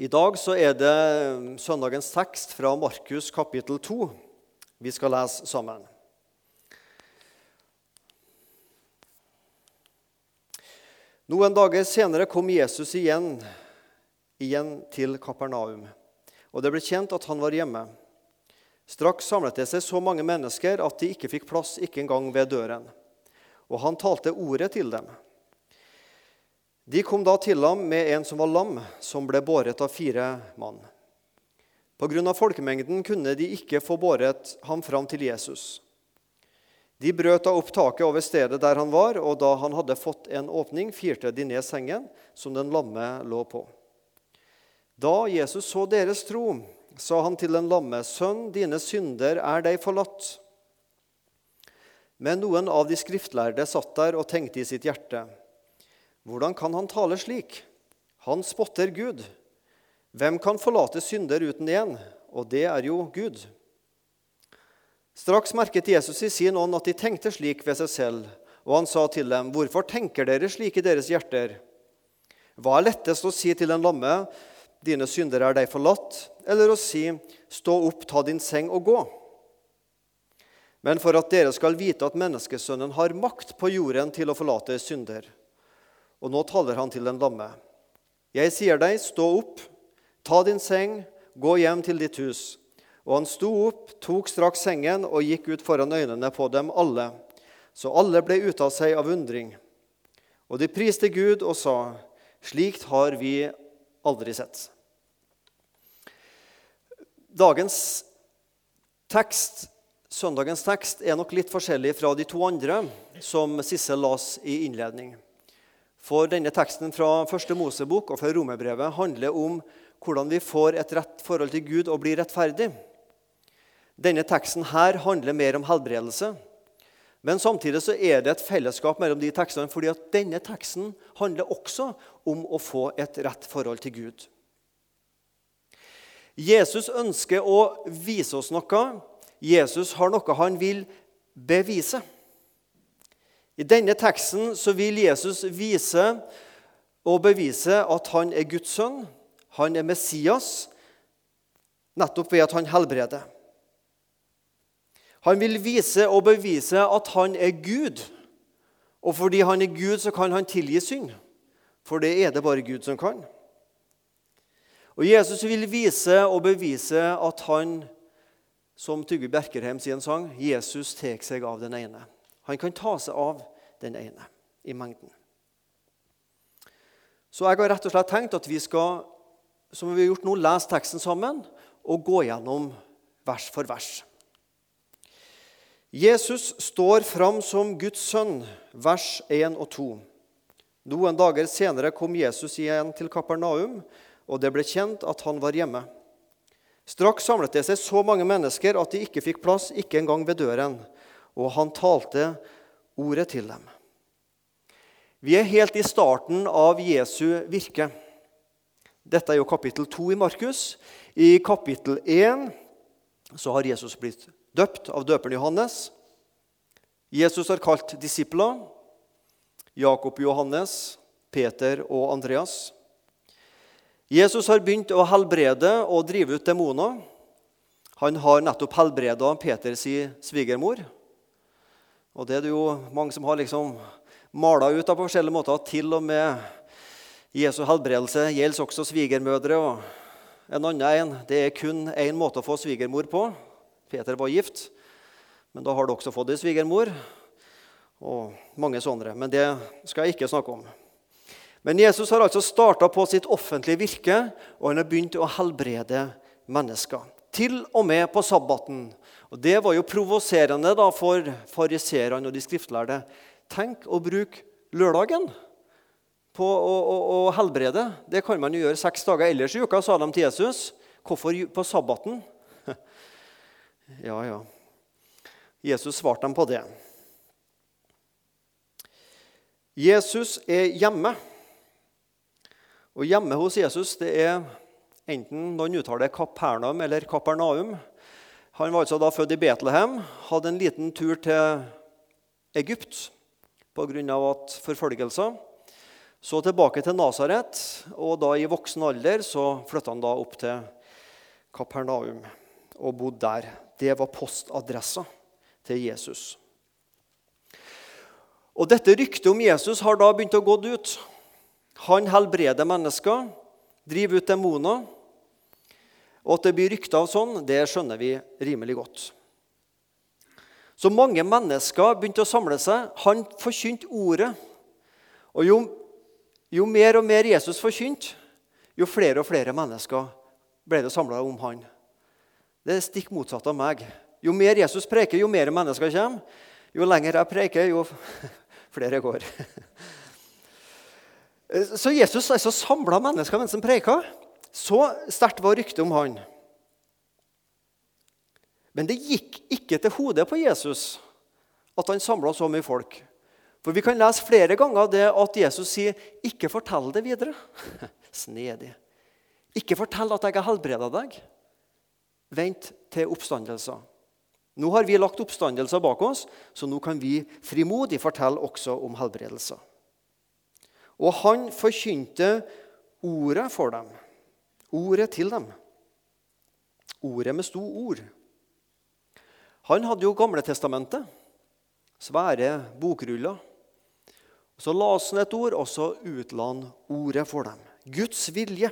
I dag så er det søndagens tekst fra Markus kapittel 2 vi skal lese sammen. Noen dager senere kom Jesus igjen, igjen til Kapernaum, og det ble kjent at han var hjemme. Straks samlet det seg så mange mennesker at de ikke fikk plass, ikke engang ved døren. Og han talte ordet til dem. De kom da til ham med en som var lam, som ble båret av fire mann. Pga. folkemengden kunne de ikke få båret ham fram til Jesus. De brøt da opp taket over stedet der han var, og da han hadde fått en åpning, firte de ned sengen som den lamme lå på. Da Jesus så deres tro, sa han til den lamme, 'Sønn, dine synder er deg forlatt.' Men noen av de skriftlærde satt der og tenkte i sitt hjerte, hvordan kan han tale slik? Han spotter Gud. Hvem kan forlate synder uten én? Og det er jo Gud. Straks merket Jesus i sin ånd at de tenkte slik ved seg selv, og han sa til dem, 'Hvorfor tenker dere slik i deres hjerter?' Hva er lettest å si til en lamme, 'Dine synder er deg forlatt', eller å si, 'Stå opp, ta din seng og gå'? Men for at dere skal vite at menneskesønnen har makt på jorden til å forlate synder, og nå taler han til den lamme. Jeg sier deg, stå opp, ta din seng, gå hjem til ditt hus. Og han sto opp, tok straks sengen og gikk ut foran øynene på dem alle. Så alle ble ute av seg av undring. Og de priste Gud og sa, slikt har vi aldri sett. Dagens tekst, søndagens tekst er nok litt forskjellig fra de to andre som Sissel las i innledning. For denne teksten fra første Mosebok og fra Romerbrevet handler om hvordan vi får et rett forhold til Gud og blir rettferdig. Denne teksten her handler mer om helbredelse. Men samtidig så er det et fellesskap mellom de tekstene, fordi at denne teksten handler også om å få et rett forhold til Gud. Jesus ønsker å vise oss noe. Jesus har noe han vil bevise. I denne teksten så vil Jesus vise og bevise at han er Guds sønn, han er Messias, nettopp ved at han helbreder. Han vil vise og bevise at han er Gud. Og fordi han er Gud, så kan han tilgi synd. For det er det bare Gud som kan. Og Jesus vil vise og bevise at han, som Trygve Bjerkerheim sier en sang, Jesus tar seg av den ene. Han kan ta seg av den ene i mengden. Så jeg har rett og slett tenkt at vi skal som vi har gjort nå, lese teksten sammen og gå gjennom vers for vers. Jesus står fram som Guds sønn, vers 1 og 2. Noen dager senere kom Jesus igjen til Kapernaum, og det ble kjent at han var hjemme. Straks samlet det seg så mange mennesker at de ikke fikk plass, ikke engang ved døren og han talte ordet til dem. Vi er helt i starten av Jesu virke. Dette er jo kapittel 2 i Markus. I kapittel 1 så har Jesus blitt døpt av døperen Johannes. Jesus har kalt disipler. Jakob, Johannes, Peter og Andreas. Jesus har begynt å helbrede og drive ut demoner. Han har nettopp helbreda Peters svigermor. Og det er det jo mange som har liksom mala ut på forskjellige måter. Til og med Jesu helbredelse gjelder også svigermødre. og En annen en, Det er kun én måte å få svigermor på. Peter var gift, men da har du også fått ei svigermor. Og mange sånne. Men det skal jeg ikke snakke om. Men Jesus har altså starta på sitt offentlige virke, og han har begynt å helbrede mennesker. Til og med på sabbaten. Og Det var jo provoserende for fariserene og de skriftlærde. Tenk å bruke lørdagen på å, å, å, helbrede. Det kan man jo gjøre seks dager ellers i uka, sa de til Jesus. Hvorfor på sabbaten? ja, ja. Jesus svarte dem på det. Jesus er hjemme. Og hjemme hos Jesus det er enten noen uttaler Kapernaum eller Kapernaum. Han var altså da født i Betlehem, hadde en liten tur til Egypt pga. forfølgelser. Så tilbake til Nasaret, og da i voksen alder så flytta han da opp til Kapernaum og bodde der. Det var postadressa til Jesus. Og Dette ryktet om Jesus har da begynt å gå ut. Han helbreder mennesker, driver ut demoner. Og at det blir rykter av sånn, det skjønner vi rimelig godt. Så mange mennesker begynte å samle seg. Han forkynte ordet. Og jo, jo mer og mer Jesus forkynte, jo flere og flere mennesker ble det samla om han. Det er stikk motsatt av meg. Jo mer Jesus preker, jo mer mennesker kommer. Jo lenger jeg preker, jo flere går. Så Jesus altså samla mennesker mens han preika. Så sterkt var ryktet om han. Men det gikk ikke til hodet på Jesus at han samla så mye folk. For Vi kan lese flere ganger det at Jesus sier, 'Ikke fortell det videre'. Snedig. Ikke fortell at jeg har helbreda deg. Vent til oppstandelser. Nå har vi lagt oppstandelser bak oss, så nå kan vi frimodig fortelle også om helbredelser. Og han forkynte ordet for dem, ordet til dem. Ordet med sto ord. Han hadde jo Gamle testamentet, svære bokruller. Så las han et ord, og så utla han ordet for dem. Guds vilje.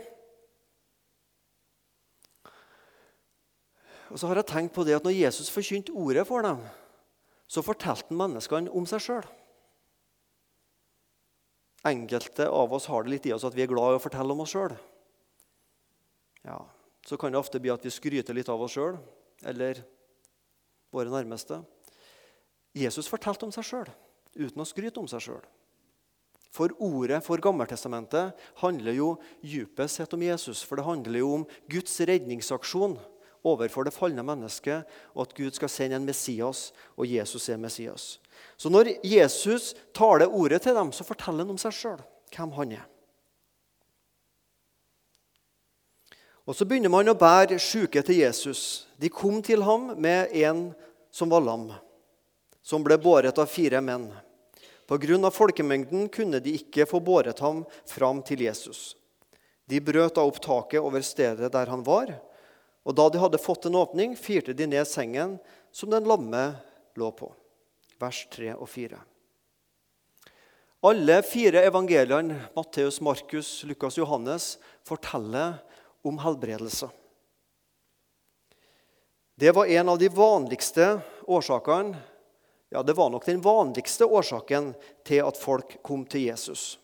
Og så har jeg tenkt på det at Når Jesus forkynte ordet for dem, så fortalte han menneskene om seg sjøl. Enkelte av oss har det litt i oss at vi er glad i å fortelle om oss sjøl. Ja, så kan det ofte bli at vi skryter litt av oss sjøl eller våre nærmeste. Jesus fortalte om seg sjøl uten å skryte om seg sjøl. For ordet for Gammeltestamentet handler jo dypest sett om Jesus. For det handler jo om Guds redningsaksjon overfor det falne mennesket, og at Gud skal sende en Messias, og Jesus er Messias. Så når Jesus taler ordet til dem, så forteller han om seg sjøl, hvem han er. Og Så begynner man å bære syke til Jesus. De kom til ham med en som var lam, som ble båret av fire menn. Pga. folkemengden kunne de ikke få båret ham fram til Jesus. De brøt da opp taket over stedet der han var, og da de hadde fått en åpning, firte de ned sengen som den lamme lå på. Vers 3 og 4. Alle fire evangeliene, Matteus, Markus, Lukas Johannes, forteller om helbredelse. Det var en av de vanligste årsakene ja, Det var nok den vanligste årsaken til at folk kom til Jesus.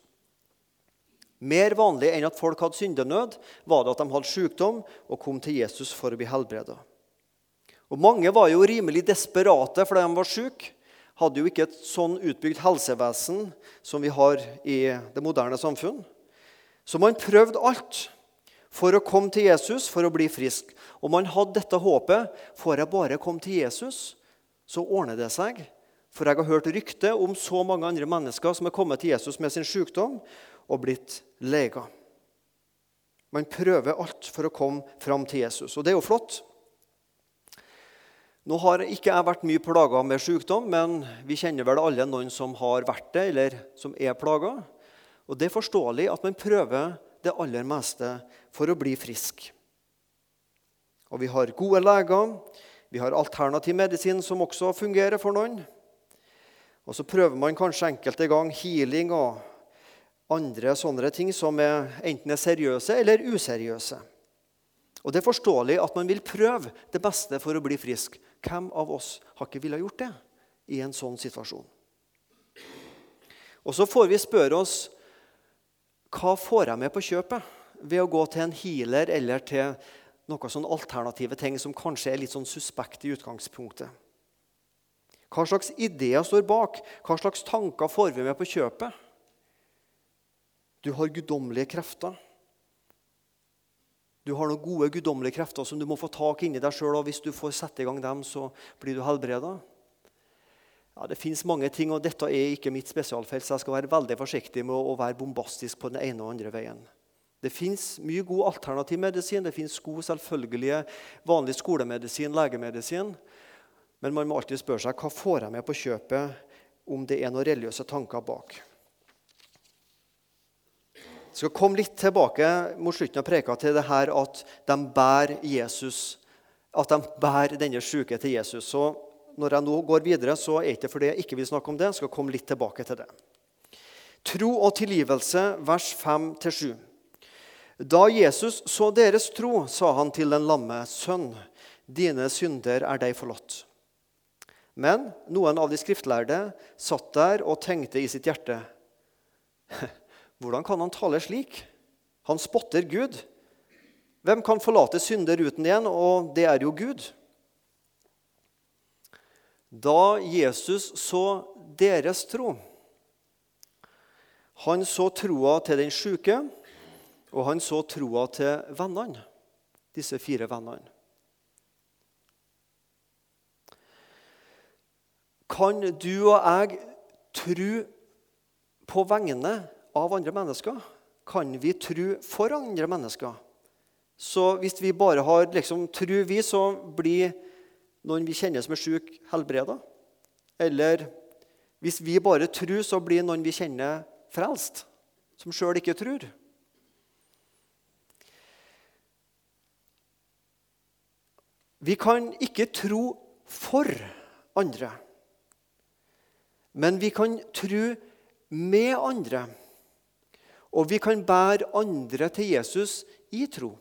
Mer vanlig enn at folk hadde syndenød, var det at de hadde sykdom og kom til Jesus for å bli helbreda. Og Mange var jo rimelig desperate fordi de var syke. Hadde jo ikke et sånn utbygd helsevesen som vi har i det moderne samfunn. Så man prøvde alt for å komme til Jesus for å bli frisk. Og man hadde dette håpet får jeg bare komme til Jesus, så ordner det seg. For jeg har hørt rykte om så mange andre mennesker som er kommet til Jesus med sin sykdom, og blitt lega. Man prøver alt for å komme fram til Jesus, og det er jo flott. Nå har ikke jeg vært mye plaga med sykdom, men vi kjenner vel alle noen som har vært det, eller som er plaga. Og det er forståelig at man prøver det aller meste for å bli frisk. Og vi har gode leger, vi har alternativ medisin som også fungerer for noen. Og så prøver man kanskje enkelte ganger healing og andre sånne ting som er enten er seriøse eller useriøse. Og Det er forståelig at man vil prøve det beste for å bli frisk. Hvem av oss har ikke villet gjort det i en sånn situasjon? Og Så får vi spørre oss hva får jeg med på kjøpet ved å gå til en healer eller til noen sånn alternative ting som kanskje er litt sånn suspekt i utgangspunktet. Hva slags ideer står bak? Hva slags tanker får vi med på kjøpet? Du har guddommelige krefter. Du har noen gode guddommelige krefter som du må få tak inni deg sjøl. Hvis du får sette i gang dem, så blir du helbreda. Ja, det fins mange ting, og dette er ikke mitt spesialfelt, så jeg skal være veldig forsiktig med å være bombastisk på den ene og andre veien. Det fins mye god alternativ medisin. Det fins god selvfølgelige vanlig skolemedisin, legemedisin. Men man må alltid spørre seg hva får jeg med på kjøpet om det er noen religiøse tanker bak. Jeg skal komme litt tilbake mot slutten av preka til det her at de bærer Jesus, at de bærer denne syke til Jesus. Så når jeg nå går videre, så er det fordi jeg ikke vil snakke om det. Jeg skal komme litt tilbake til det. Tro og tilgivelse, vers 5-7. Da Jesus så deres tro, sa han til den lamme, sønn, dine synder er deg forlatt. Men noen av de skriftlærde satt der og tenkte i sitt hjerte Hvordan kan han tale slik? Han spotter Gud. Hvem kan forlate synder uten igjen? Og det er jo Gud. Da Jesus så deres tro Han så troa til den sjuke, og han så troa til vennene, disse fire vennene. Kan du og jeg tro på vegne av andre mennesker? Kan vi tro for andre mennesker? Så hvis vi bare har liksom, tro, vi, så blir noen vi kjenner som er syk, helbreda. Eller hvis vi bare tror, så blir noen vi kjenner, frelst. Som sjøl ikke tror. Vi kan ikke tro for andre. Men vi kan tro med andre. Og vi kan bære andre til Jesus i tro.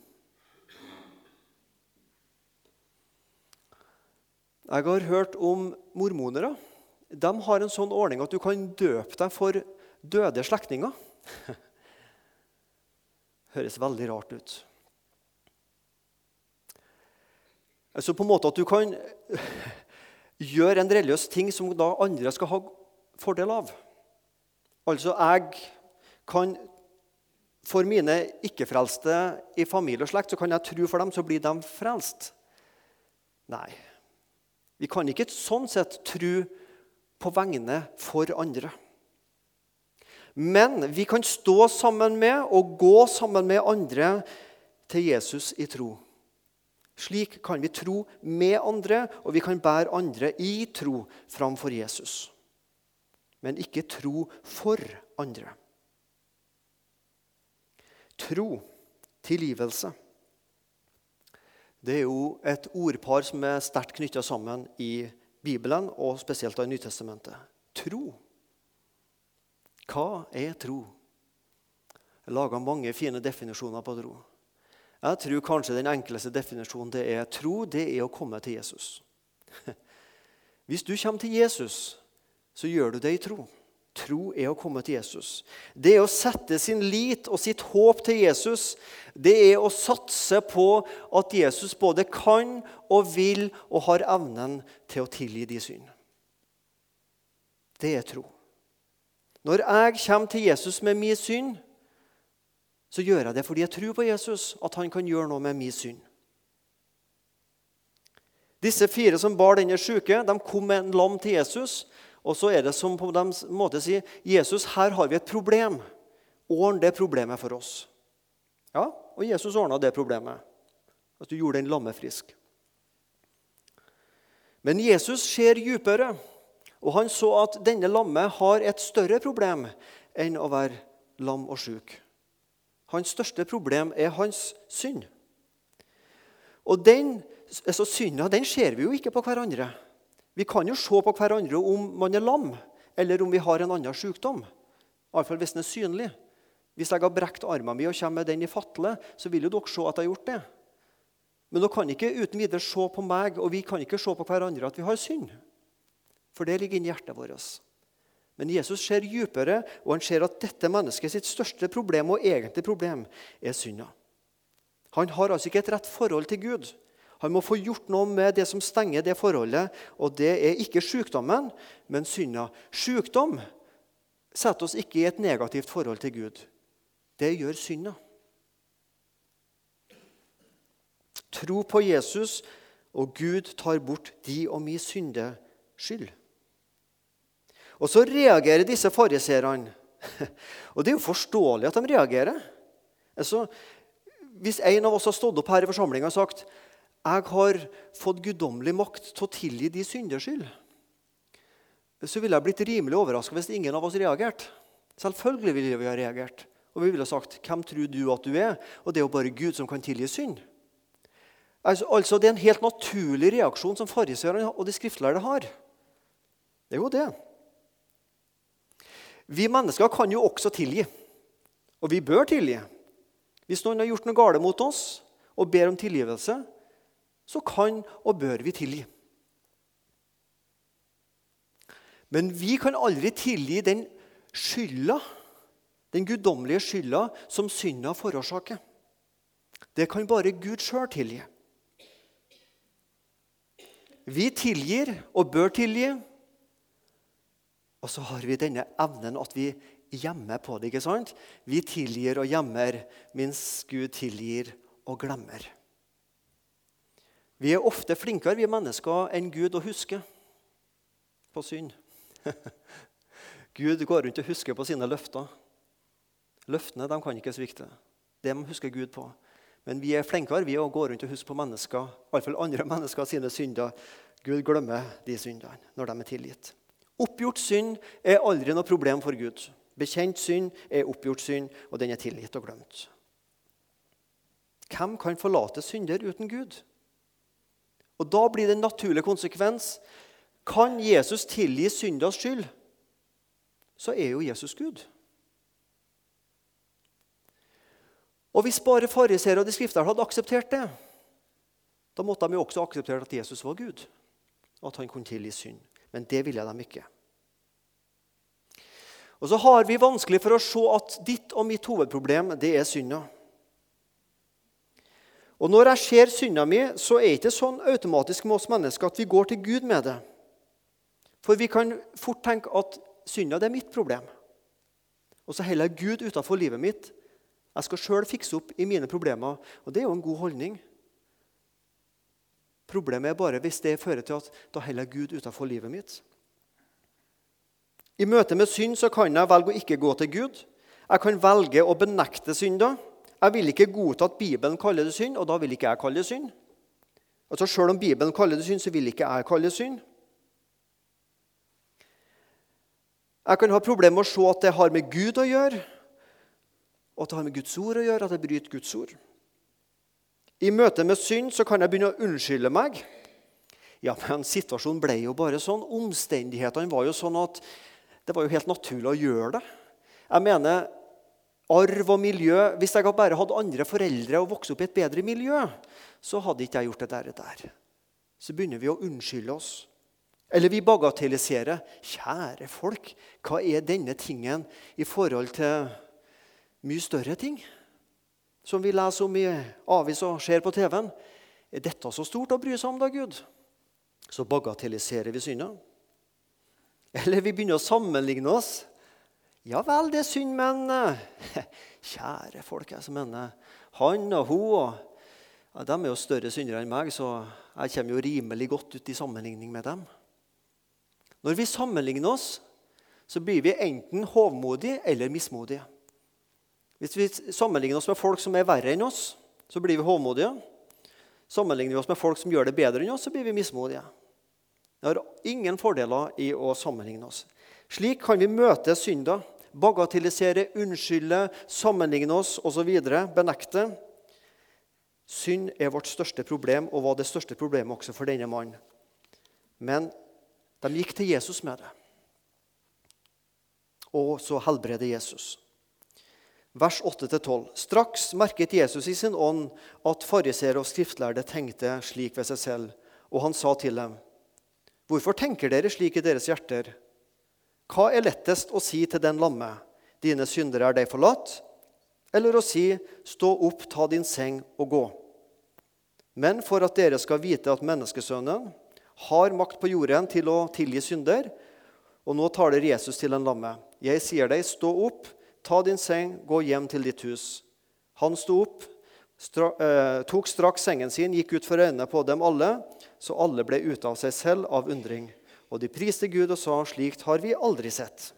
Jeg har hørt om mormonere. De har en sånn ordning at du kan døpe deg for døde slektninger. Høres veldig rart ut. Altså på en måte at du kan gjøre en religiøs ting som da andre skal ha fordel av. Altså, jeg kan For mine ikke-frelste i familie og slekt så kan jeg tro for dem, så blir de frelst. Nei. Vi kan ikke sånn sett tro på vegne for andre. Men vi kan stå sammen med og gå sammen med andre til Jesus i tro. Slik kan vi tro med andre, og vi kan bære andre i tro framfor Jesus men ikke tro for andre. Tro, tilgivelse. Det er jo et ordpar som er sterkt knytta sammen i Bibelen, og spesielt i Nytestamentet. Tro. Hva er tro? Jeg laga mange fine definisjoner på tro. Jeg tror kanskje den enkleste definisjonen det er tro, det er å komme til Jesus. Hvis du kommer til Jesus, så gjør du det i tro. Tro er å komme til Jesus. Det er å sette sin lit og sitt håp til Jesus. Det er å satse på at Jesus både kan og vil og har evnen til å tilgi de synd. Det er tro. Når jeg kommer til Jesus med min synd, så gjør jeg det fordi jeg tror på Jesus, at han kan gjøre noe med min synd. Disse fire som bar denne syke, de kom med en lam til Jesus. Og så er det som på en måte sier Jesus, her har vi et problem. Ordn det problemet for oss. Ja, og Jesus ordna det problemet. At du gjorde den lamme frisk. Men Jesus ser dypere, og han så at denne lamme har et større problem enn å være lam og sjuk. Hans største problem er hans synd. Og den, altså Synda den ser vi jo ikke på hverandre. Vi kan jo se på hverandre om man er lam, eller om vi har en annen sykdom. Iallfall hvis den er synlig. Hvis jeg har brekt armen min og kommer med den i fatle, så vil jo dere se at jeg har gjort det. Men dere kan ikke uten videre se på meg og vi kan ikke se på hverandre at vi har synd. For det ligger inni hjertet vårt. Men Jesus ser dypere, og han ser at dette mennesket sitt største problem og egentlige problem er synda. Han har altså ikke et rett forhold til Gud. Han må få gjort noe med det som stenger det forholdet, og det er ikke sykdommen, men synda. Sykdom setter oss ikke i et negativt forhold til Gud. Det gjør synda. Tro på Jesus, og Gud tar bort de og mi synde skyld. Og så reagerer disse fariseerne. Og det er jo forståelig at de reagerer. Altså, hvis en av oss har stått opp her i forsamlinga og sagt jeg har fått guddommelig makt til å tilgi de synders skyld, så ville jeg blitt rimelig overraska hvis ingen av oss reagerte. Selvfølgelig ville vi ha reagert. Og vi ville sagt 'Hvem tror du at du er?' Og det er jo bare Gud som kan tilgi synd. Altså, altså Det er en helt naturlig reaksjon som fariseerne og de skriftlærde har. Det er jo det. Vi mennesker kan jo også tilgi. Og vi bør tilgi. Hvis noen har gjort noe galt mot oss og ber om tilgivelse, så kan og bør vi tilgi. Men vi kan aldri tilgi den skylda, den guddommelige skylda som synda forårsaker. Det kan bare Gud sjøl tilgi. Vi tilgir og bør tilgi. Og så har vi denne evnen at vi gjemmer på det. ikke sant? Vi tilgir og gjemmer, mens Gud tilgir og glemmer. Vi er ofte flinkere, vi mennesker, enn Gud å huske på synd. Gud går rundt og husker på sine løfter. Løftene de kan ikke svikte. Det må huske Gud på. Men vi er flinkere vi å gå rundt og huske på mennesker, iallfall andre mennesker sine synder. Gud glemmer de syndene når de er tilgitt. Oppgjort synd er aldri noe problem for Gud. Bekjent synd er oppgjort synd, og den er tilgitt og glemt. Hvem kan forlate synder uten Gud? Og Da blir det en naturlig konsekvens. Kan Jesus tilgi synders skyld, så er jo Jesus Gud. Og Hvis bare fariseere og de skrifter hadde akseptert det, da måtte de jo også akseptert at Jesus var Gud, og at han kunne tilgi synd. Men det ville de ikke. Og så har vi vanskelig for å se at ditt og mitt hovedproblem det er synda. Og Når jeg ser synda mi, så er det ikke sånn automatisk med oss mennesker at vi går til Gud med det. For vi kan fort tenke at synda det er mitt problem. Og så heller Gud utenfor livet mitt. Jeg skal sjøl fikse opp i mine problemer. Og det er jo en god holdning. Problemet er bare hvis det fører til at da heller Gud utenfor livet mitt. I møte med synd så kan jeg velge å ikke gå til Gud. Jeg kan velge å benekte synder. Jeg vil ikke godta at Bibelen kaller det synd, og da vil ikke jeg kalle det synd. Altså Selv om Bibelen kaller det synd, så vil ikke jeg kalle det synd. Jeg kan ha problemer med å se at det har med Gud å gjøre, og at det har med Guds ord å gjøre, at jeg bryter Guds ord. I møte med synd så kan jeg begynne å unnskylde meg. Ja, men situasjonen ble jo bare sånn. Omstendighetene var jo sånn at det var jo helt naturlig å gjøre det. Jeg mener, arv og miljø Hvis jeg bare hadde andre foreldre og vokste opp i et bedre miljø, så hadde ikke jeg gjort det der. Så begynner vi å unnskylde oss. Eller vi bagatelliserer. Kjære folk, hva er denne tingen i forhold til mye større ting? Som vi leser om i avis og ser på TV-en. Er dette så stort å bry seg om, da, Gud? Så bagatelliserer vi synda. Eller vi begynner å sammenligne oss. Ja vel, det er synd, men eh, Kjære folk, jeg som mener han og hun ja, De er jo større syndere enn meg, så jeg kommer jo rimelig godt ut i sammenligning med dem. Når vi sammenligner oss, så blir vi enten hovmodige eller mismodige. Hvis vi sammenligner oss med folk som er verre enn oss, så blir vi hovmodige. Sammenligner vi oss med folk som gjør det bedre enn oss, så blir vi mismodige. Det har ingen fordeler i å sammenligne oss. Slik kan vi møte synder, bagatellisere, unnskylde, sammenligne oss osv., benekte. Synd er vårt største problem og var det største problemet også for denne mannen. Men de gikk til Jesus med det. Og så helbreder Jesus. Vers 8-12. Straks merket Jesus i sin ånd at fariseere og skriftlærde tenkte slik ved seg selv, og han sa til dem.: Hvorfor tenker dere slik i deres hjerter? Hva er lettest å si til den lamme? Dine syndere er deg forlatt? Eller å si, stå opp, ta din seng og gå? Men for at dere skal vite at menneskesønnen har makt på jorden til å tilgi synder Og nå taler Jesus til den lamme. Jeg sier deg, stå opp, ta din seng, gå hjem til ditt hus. Han sto opp, stra, eh, tok straks sengen sin, gikk ut for øynene på dem alle så alle ble ute av seg selv av undring. Og de priste Gud og sa, slikt har vi aldri sett.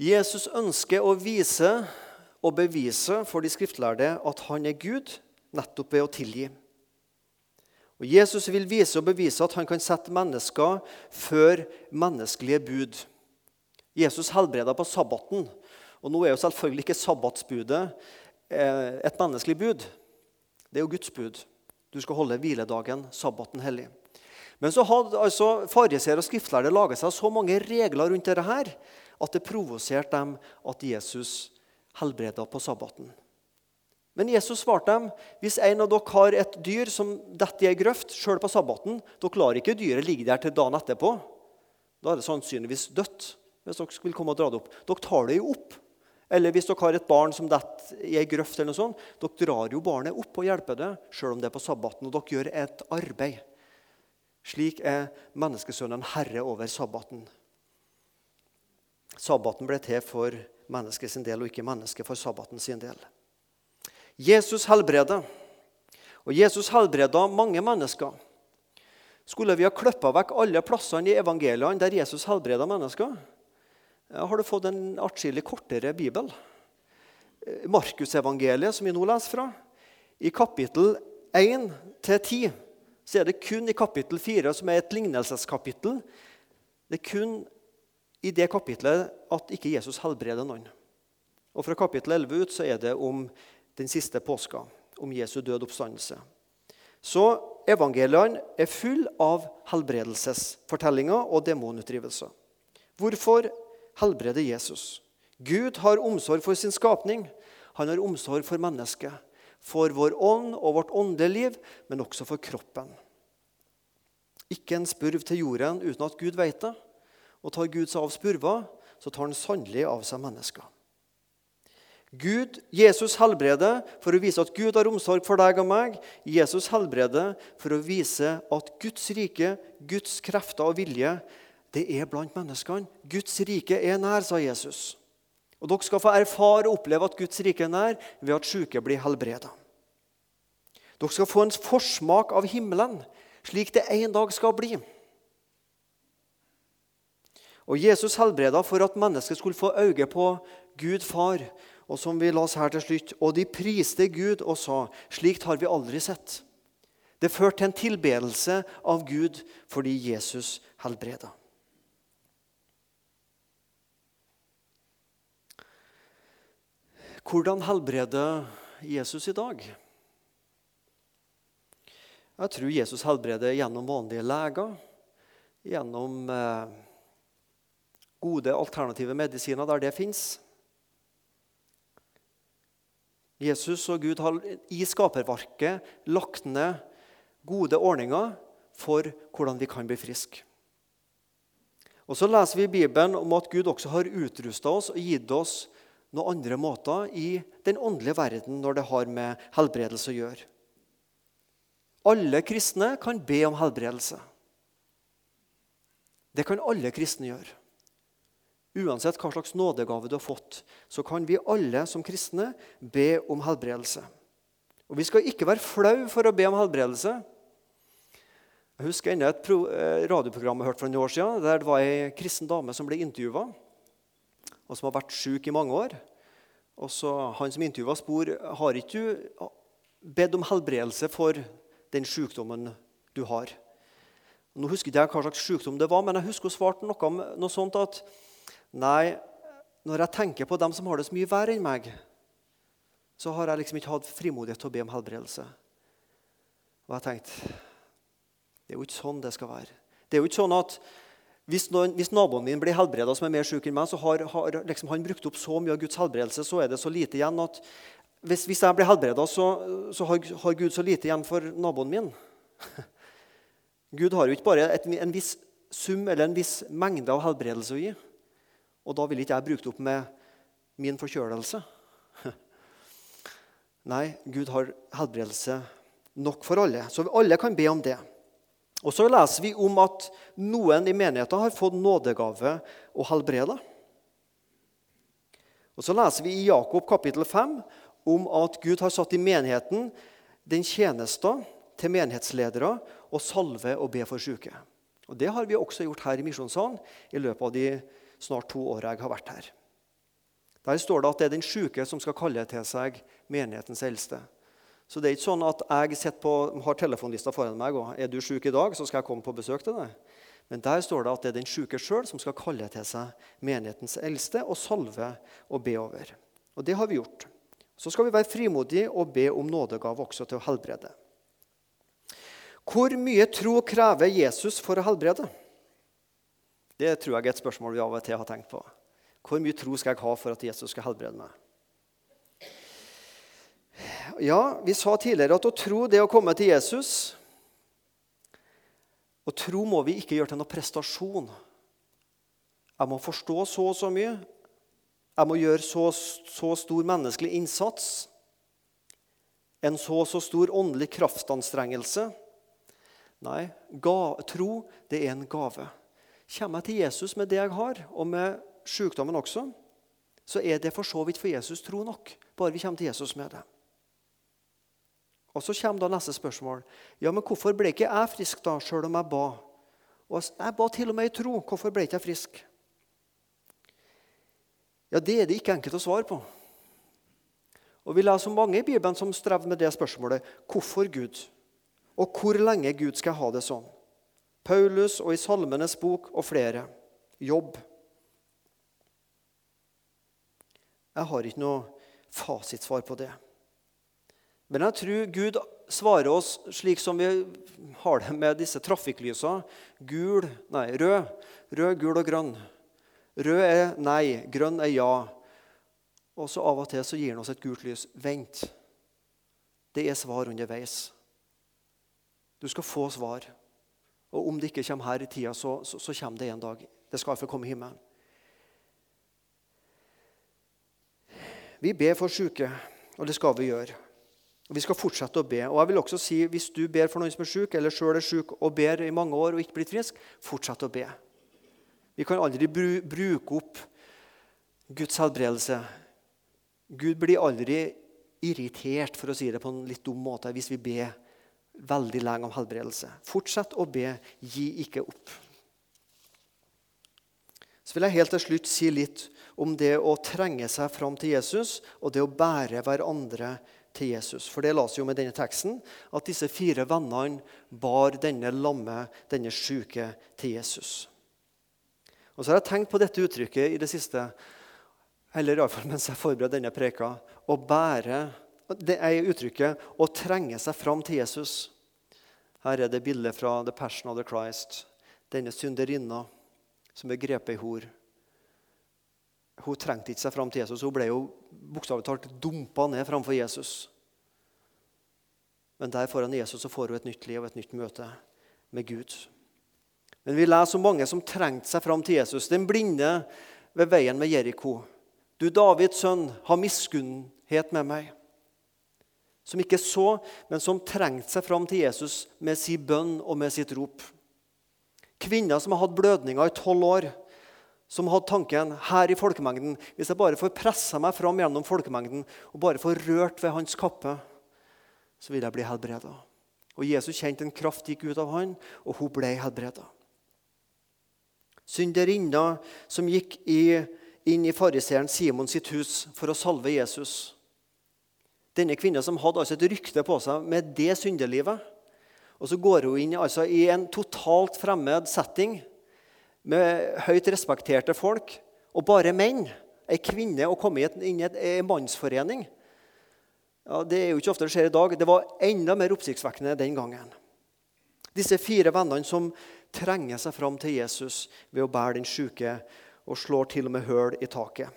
Jesus ønsker å vise og bevise for de skriftlærde at han er Gud, nettopp ved å tilgi. Og Jesus vil vise og bevise at han kan sette mennesker før menneskelige bud. Jesus helbreda på sabbaten. Og nå er jo selvfølgelig ikke sabbatsbudet eh, et menneskelig bud. Det er jo Guds bud. Du skal holde hviledagen, sabbaten, hellig. Men så hadde altså fariseere og skriftlærde laga seg så mange regler rundt dette her, at det provoserte dem at Jesus helbreda på sabbaten. Men Jesus svarte dem hvis en av dere har et dyr som detter i ei grøft sjøl på sabbaten, dere lar ikke dyret ligge der til dagen etterpå. Da er det sannsynligvis dødt. Hvis dere vil komme og dra det opp. Dere tar det jo opp. Eller hvis dere har et barn som detter i ei grøft, eller noe sånt, dere drar jo barnet opp og hjelper det sjøl om det er på sabbaten. Og dere gjør et arbeid. Slik er menneskesønnen herre over sabbaten. Sabbaten ble til for mennesket sin del, og ikke mennesket for sabbaten sin del. Jesus helbreder. Og Jesus helbreda mange mennesker. Skulle vi ha klippa vekk alle plassene i evangeliene der Jesus helbreda mennesker, har du fått en atskillig kortere bibel. Markusevangeliet, som vi nå leser fra, i kapittel 1-10, så er det kun i kapittel 4, som er et lignelseskapittel, det er kun i det kapitlet at ikke Jesus helbreder noen. Og Fra kapittel 11 ut så er det om den siste påska, om Jesu død oppstandelse. Så evangeliene er full av helbredelsesfortellinger og demonutdrivelser. Hvorfor helbreder Jesus? Gud har omsorg for sin skapning. Han har omsorg for mennesket. For vår ånd og vårt åndeliv, men også for kroppen. Ikke en spurv til jorden uten at Gud vet det. Og tar Gud seg av spurver, så tar han sannelig av seg mennesker. Gud, Jesus helbreder for å vise at Gud har omsorg for deg og meg. Jesus helbreder for å vise at Guds rike, Guds krefter og vilje, det er blant menneskene. Guds rike er nær, sa Jesus. Og Dere skal få erfare og oppleve at Guds rike er nær ved at syke blir helbreda. Dere skal få en forsmak av himmelen, slik det en dag skal bli. Og Jesus helbreda for at mennesket skulle få øye på Gud far og som vi las her til slutt, og de priste Gud og sa, slikt har vi aldri sett. Det førte til en tilbedelse av Gud fordi Jesus helbreda. Hvordan helbreder Jesus i dag? Jeg tror Jesus helbreder gjennom vanlige leger, gjennom eh, gode alternative medisiner der det fins. Jesus og Gud har i skaperverket lagt ned gode ordninger for hvordan vi kan bli friske. Og Så leser vi i Bibelen om at Gud også har utrusta oss og gitt oss noen andre måter i den åndelige verden når det har med helbredelse å gjøre. Alle kristne kan be om helbredelse. Det kan alle kristne gjøre. Uansett hva slags nådegave du har fått, så kan vi alle som kristne be om helbredelse. Og Vi skal ikke være flau for å be om helbredelse. Jeg husker enda et eh, radioprogram jeg hørte for noen år siden, der det var ei kristen dame som ble intervjua, og som har vært syk i mange år. Og så Han som intervjua, spor har ikke du bedt om helbredelse for den sykdommen du har. Nå husker ikke jeg hva slags sykdom det var, men jeg husker hun svarte noe, noe sånt at Nei, når jeg tenker på dem som har det så mye verre enn meg, så har jeg liksom ikke hatt frimodighet til å be om helbredelse. Og jeg tenkte det er jo ikke sånn det skal være. Det er jo ikke sånn at hvis, noen, hvis naboen min blir helbreda, som er mer syk enn meg, så har, har liksom han brukt opp så mye av Guds helbredelse, så er det så lite igjen at hvis, hvis jeg blir helbreda, så, så har, har, Gud så lite igjen for naboen min. Gud har jo ikke bare et, en viss sum eller en viss mengde av helbredelse å gi. Og da vil ikke jeg bruke det opp med min forkjølelse. Nei, Gud har helbredelse nok for alle. Så alle kan be om det. Og Så leser vi om at noen i menigheten har fått nådegave og helbreda. Og Så leser vi i Jakob kapittel 5 om at Gud har satt i menigheten den tjeneste til menighetsledere å salve og be for syke. Og Det har vi også gjort her i Misjonssalen i løpet av de snart to åra jeg har vært her. Der står det at det er den syke som skal kalle til seg menighetens eldste. Så det er ikke sånn at jeg på, har telefonlista foran meg og er du syk i dag, så skal jeg komme på besøk til deg. Men der står det at det er den syke sjøl som skal kalle til seg menighetens eldste og salve og be over. Og det har vi gjort. Så skal vi være frimodige og be om nådegave også til å helbrede. Hvor mye tro krever Jesus for å helbrede? Det tror jeg er et spørsmål vi av og til har tenkt på. Hvor mye tro skal jeg ha for at Jesus skal helbrede meg? Ja, Vi sa tidligere at å tro det å komme til Jesus Å tro må vi ikke gjøre til noe prestasjon. Jeg må forstå så og så mye. Jeg må gjøre så, så stor menneskelig innsats. En så og så stor åndelig kraftanstrengelse. Nei, ga, tro det er en gave. Kommer jeg til Jesus med det jeg har, og med sykdommen også, så er det for så vidt for Jesus tro nok. Bare vi kommer til Jesus med det. Og Så kommer da neste spørsmål. Ja, men Hvorfor ble ikke jeg frisk da, sjøl om jeg ba? Og Jeg ba til og med i tro. Hvorfor ble ikke jeg frisk? Ja, Det er det ikke enkelt å svare på. Og Vi leser om mange i Bibelen som strever med det spørsmålet. Hvorfor Gud? Og hvor lenge Gud skal ha det sånn? Paulus og i Salmenes bok og flere. Jobb. Jeg har ikke noe fasitsvar på det. Men jeg tror Gud svarer oss slik som vi har det med disse trafikklysene. Gul, nei, rød, rød, gul og grønn. Rød er nei, grønn er ja. Og så av og til så gir han oss et gult lys. Vent. Det er svar underveis. Du skal få svar. Og om det ikke kommer her i tida, så, så, så kommer det en dag. Det skal iallfall komme i himmelen. Vi ber for syke, og det skal vi gjøre. Og Vi skal fortsette å be. Og jeg vil også si, Hvis du ber for noen som er syk, eller sjøl er syk og ber i mange år og ikke blitt frisk, fortsett å be. Vi kan aldri bruke opp Guds helbredelse. Gud blir aldri irritert, for å si det på en litt dum måte, hvis vi ber veldig lenge om helbredelse. Fortsett å be. Gi ikke opp. Så vil jeg helt til slutt si litt om det å trenge seg fram til Jesus og det å bære hverandre til Jesus. For det la seg jo med denne teksten at disse fire vennene bar denne lamme, denne syke, til Jesus. Og så har jeg tenkt på dette uttrykket i det siste, eller iallfall mens jeg forberedte denne preka. Å bære det er uttrykket 'å trenge seg fram til Jesus'. Her er det bildet fra The Passion of the Christ. Denne synderinna som er grepet i hor. Hun trengte ikke seg fram til Jesus. Hun ble jo bokstavelig talt dumpa ned framfor Jesus. Men der foran Jesus så får hun et nytt liv og et nytt møte med Gud. Men vi leser om mange som trengte seg fram til Jesus. Den blinde ved veien med Jeriko. Du, Davids sønn, ha miskunnhet med meg som ikke så, men som trengte seg fram til Jesus med sin bønn og med sitt rop. Kvinner som har hatt blødninger i tolv år, som hadde tanken her i folkemengden Hvis jeg bare får pressa meg fram gjennom folkemengden og bare får rørt ved hans kappe, så vil jeg bli helbreda. Og Jesus kjente en kraft gikk ut av han, og hun ble helbreda. Synderinna som gikk i, inn i fariseeren Simon sitt hus for å salve Jesus. Denne kvinnen som hadde altså et rykte på seg med det syndelivet. Og så går hun inn altså, i en totalt fremmed setting med høyt respekterte folk og bare menn. Ei kvinne å komme inn i en mannsforening. Ja, det er jo ikke ofte det skjer i dag. Det var enda mer oppsiktsvekkende den gangen. Disse fire vennene som trenger seg fram til Jesus ved å bære den syke og slår til og med høl i taket.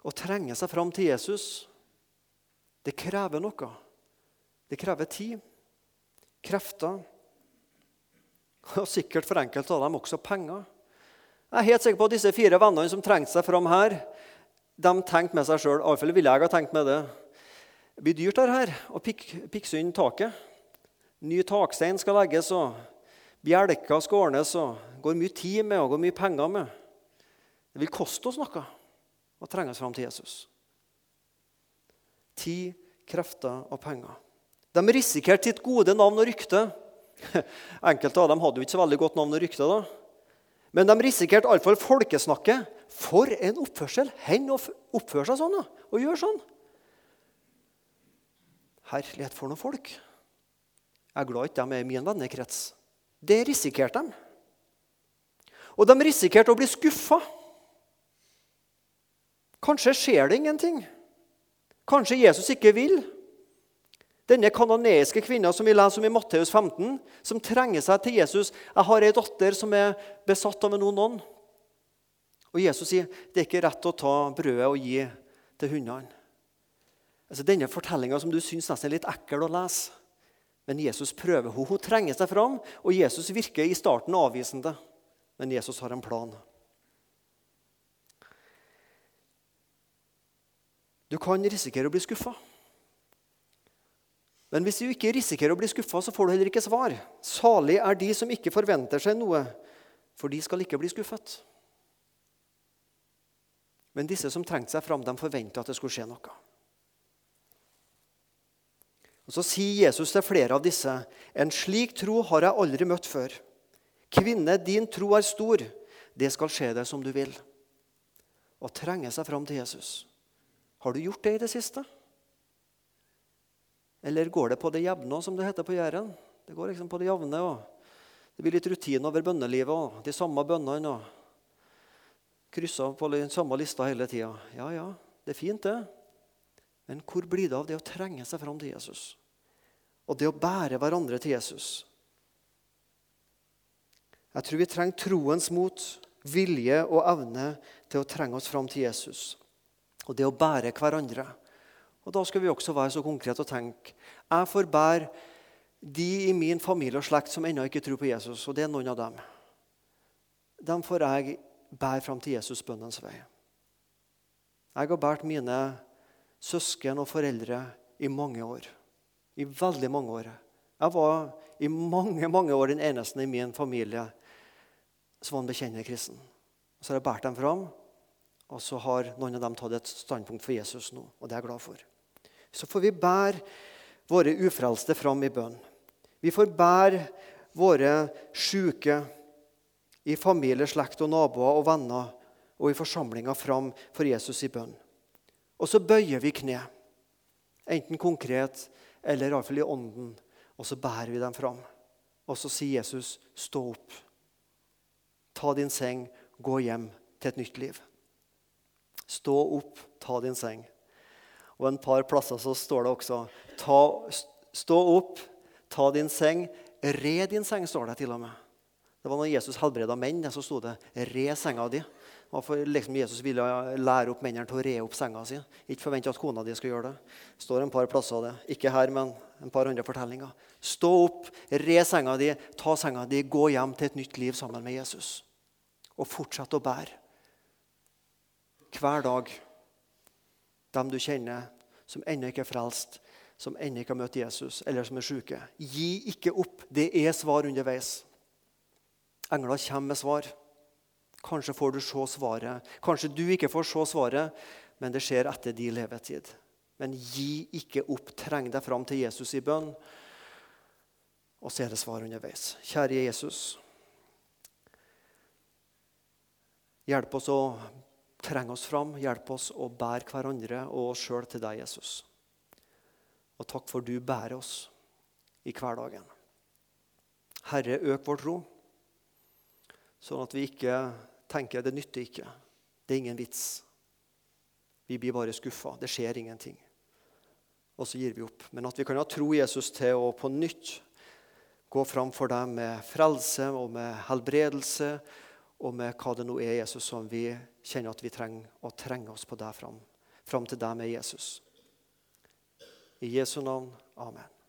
Å trenge seg fram til Jesus, det krever noe. Det krever tid, krefter og sikkert for enkelte av dem også penger. Jeg er helt sikker på at disse fire vennene som trengte seg fram her, de tenkte med seg sjøl Iallfall ville jeg ha tenkt med det. Det blir dyrt her å pikse inn taket. Ny takstein skal legges, og bjelker skal ordnes. og går mye tid med og går mye penger med. Det vil koste oss noe og trenge oss fram til Jesus. Tid, krefter og penger. De risikerte sitt gode navn og rykte. Enkelte av dem hadde jo ikke så veldig godt navn og rykte. da. Men de risikerte iallfall folkesnakket. For en oppførsel! Hen oppføre seg sånn da, og gjøre sånn. Herlighet for noen folk. Jeg er glad ikke de er i min vennekrets. Det risikerte de. Og de risikerte å bli skuffa. Kanskje skjer det ingenting. Kanskje Jesus ikke vil. Denne kanoneiske kvinna som vi leser om i Matteus 15, som trenger seg til Jesus. 'Jeg har ei datter som er besatt av en ond ånd.' Og Jesus sier, 'Det er ikke rett å ta brødet og gi til hundene.' Altså, denne fortellinga som du syns nesten er litt ekkel å lese. Men Jesus prøver henne. Hun trenger seg fram, og Jesus virker i starten avvisende. Men Jesus har en plan. Du kan risikere å bli skuffa. Men hvis du ikke risikerer å bli skuffa, så får du heller ikke svar. Salig er de som ikke forventer seg noe, for de skal ikke bli skuffet. Men disse som trengte seg fram, de forventa at det skulle skje noe. Og Så sier Jesus til flere av disse.: En slik tro har jeg aldri møtt før. Kvinne, din tro er stor. Det skal skje deg som du vil. Å trenge seg fram til Jesus. Har du gjort det i det siste? Eller går det på det jevne, som det heter på Jæren? Det går liksom på det jevne. Det blir litt rutine over bønnelivet og de samme bønnene. og Kryssa på den samme lista hele tida. Ja, ja, det er fint, det. Men hvor blir det av det å trenge seg fram til Jesus? Og det å bære hverandre til Jesus? Jeg tror vi trenger troens mot, vilje og evne til å trenge oss fram til Jesus. Og det å bære hverandre. Og Da skal vi også være så konkrete og tenke jeg får bære de i min familie og slekt som ennå ikke tror på Jesus, og det er noen av dem. Dem får jeg bære fram til Jesus bønnens vei. Jeg har båret mine søsken og foreldre i mange år. I veldig mange år. Jeg var i mange mange år den eneste i min familie som var en bekjennende kristen. Så har jeg båret dem fram, og så har noen av dem tatt et standpunkt for Jesus nå. Og det er jeg glad for. Så får vi bære våre ufrelste fram i bønn. Vi får bære våre sjuke i familie, slekt og naboer og venner og i forsamlinger fram for Jesus i bønn. Og så bøyer vi kne, enten konkret eller iallfall i ånden, og så bærer vi dem fram. Og så sier Jesus, 'Stå opp. Ta din seng, gå hjem til et nytt liv.' Stå opp, ta din seng. Og en par plasser så står det også ta, Stå opp, ta din seng, re din seng, står det til og med. Det var når Jesus helbreda menn, så sto det 're senga di'. For liksom Jesus ville lære opp mennene til å re opp senga si. Ikke forvente at kona di skal gjøre det. Det står en par plasser av det. Ikke her, men en par andre fortellinger. Stå opp, re senga di, ta senga di, gå hjem til et nytt liv sammen med Jesus. Og fortsett å bære. Hver dag. Dem du kjenner som ennå ikke er frelst, som ennå ikke har møtt Jesus, eller som er syke. Gi ikke opp. Det er svar underveis. Engler kommer med svar. Kanskje får du se svaret. Kanskje du ikke får se svaret, men det skjer etter din levetid. Men gi ikke opp. Treng deg fram til Jesus i bønn, og så er det svar underveis. Kjære Jesus. Hjelp oss å trenge oss fram. Hjelp oss å bære hverandre og oss sjøl til deg, Jesus. Og takk for du bærer oss i hverdagen. Herre, øk vår tro, sånn at vi ikke tenker det nytter ikke. Det er ingen vits. Vi blir bare skuffa. Det skjer ingenting. Og så gir vi opp. Men at vi kan ha tro Jesus til å på nytt gå fram for deg med frelse og med helbredelse og med hva det nå er Jesus som vi kjenner at vi trenger, og trenger oss på deg fram. Fram til deg med Jesus. I Jesu navn. Amen.